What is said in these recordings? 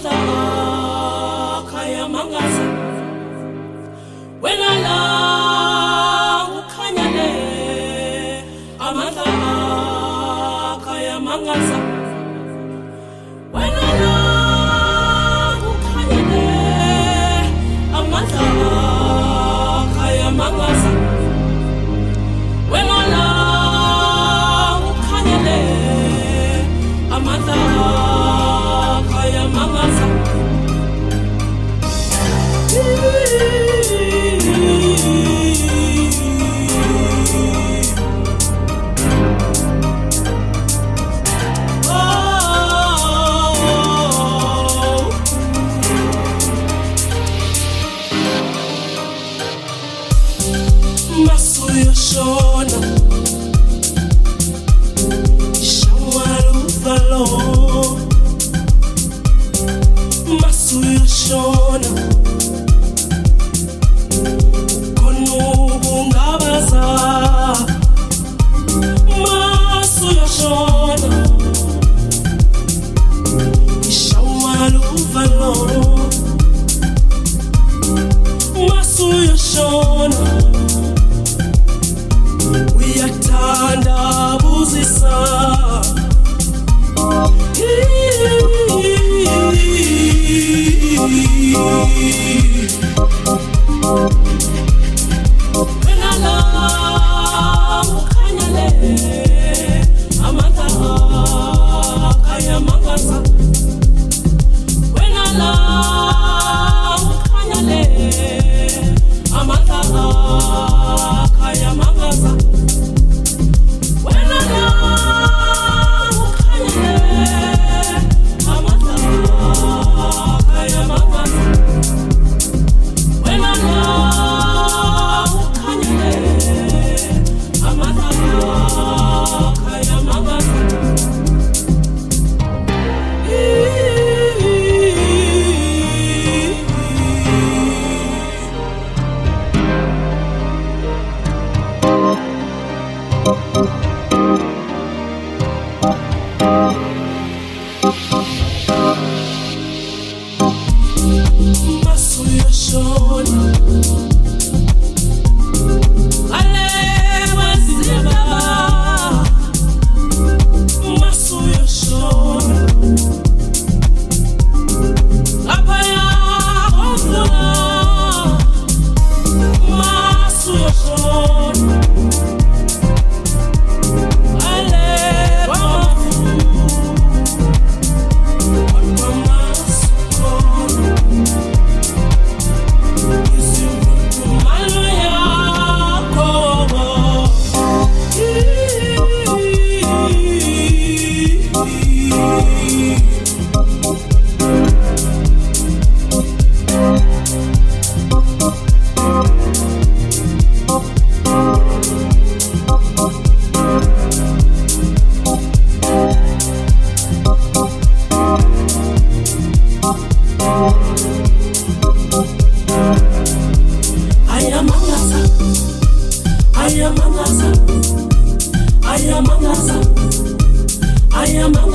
What's up?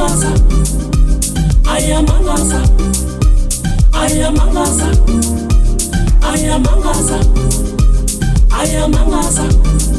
Gaza. I am a Gaza. I am a Gaza. I am a Gaza. I am a Gaza.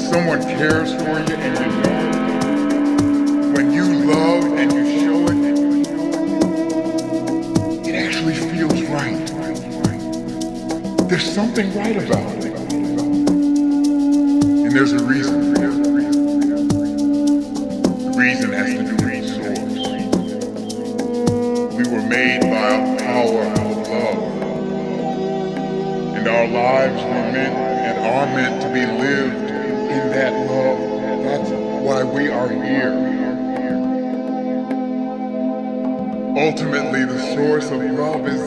Someone cares for you and you know it. When you love and you show it. It actually feels right. There's something right about it. And there's a reason. The reason has to do with source. We were made by a power of love. And our lives were meant and are meant to be lived that love. That's why we are here. Ultimately, the source of love is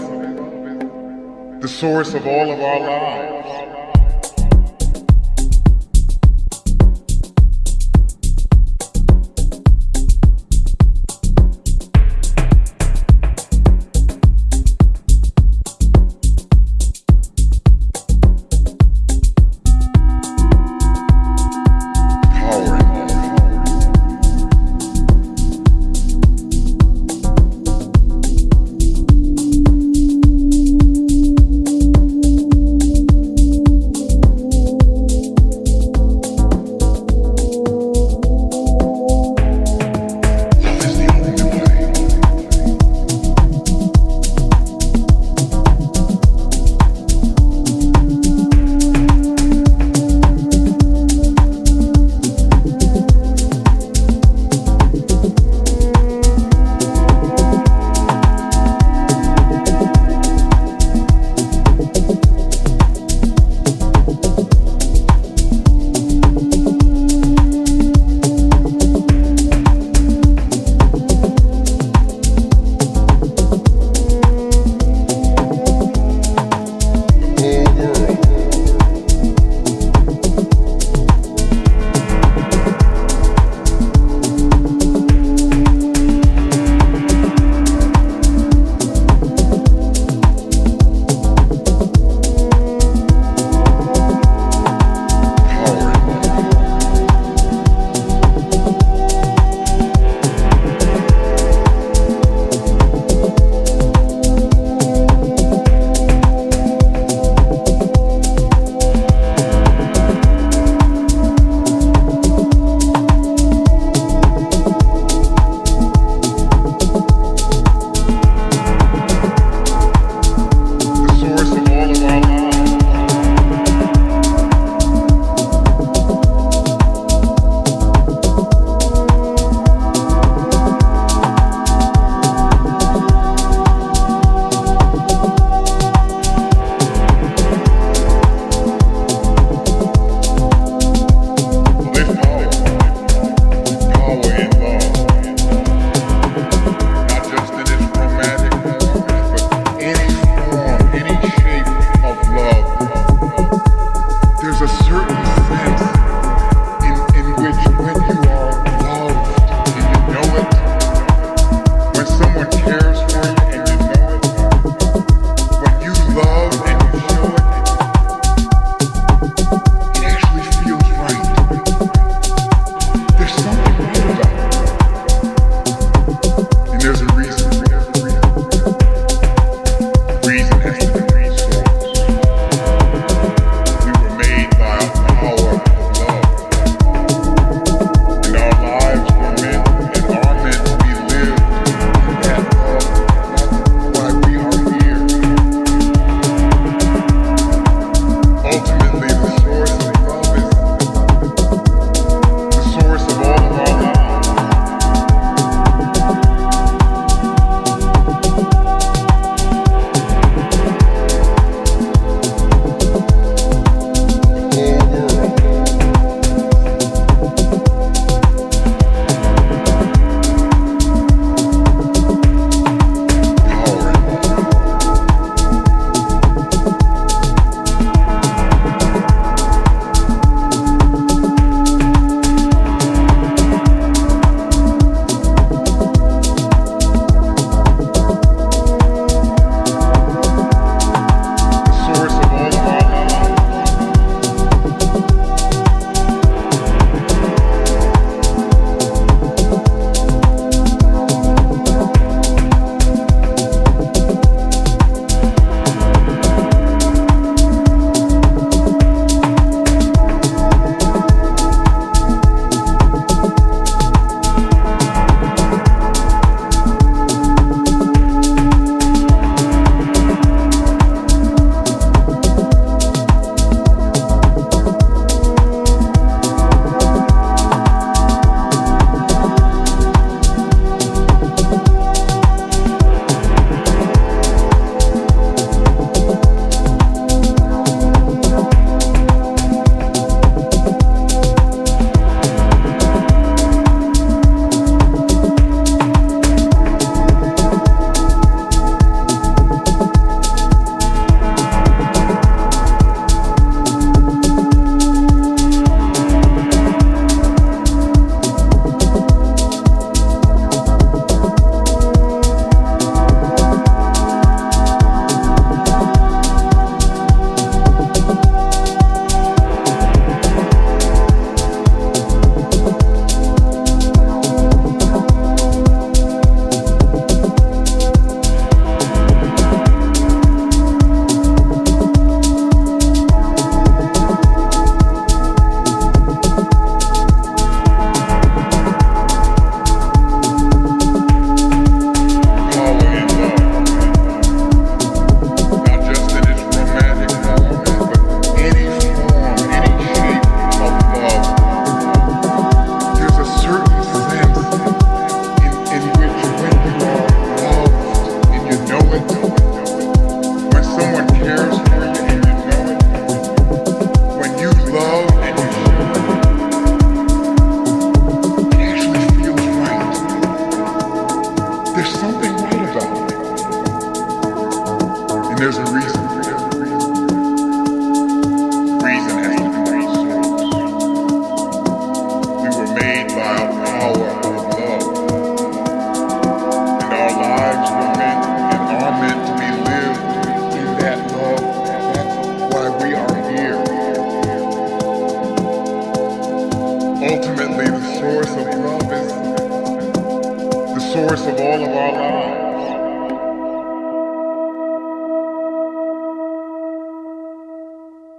the source of all of our lives.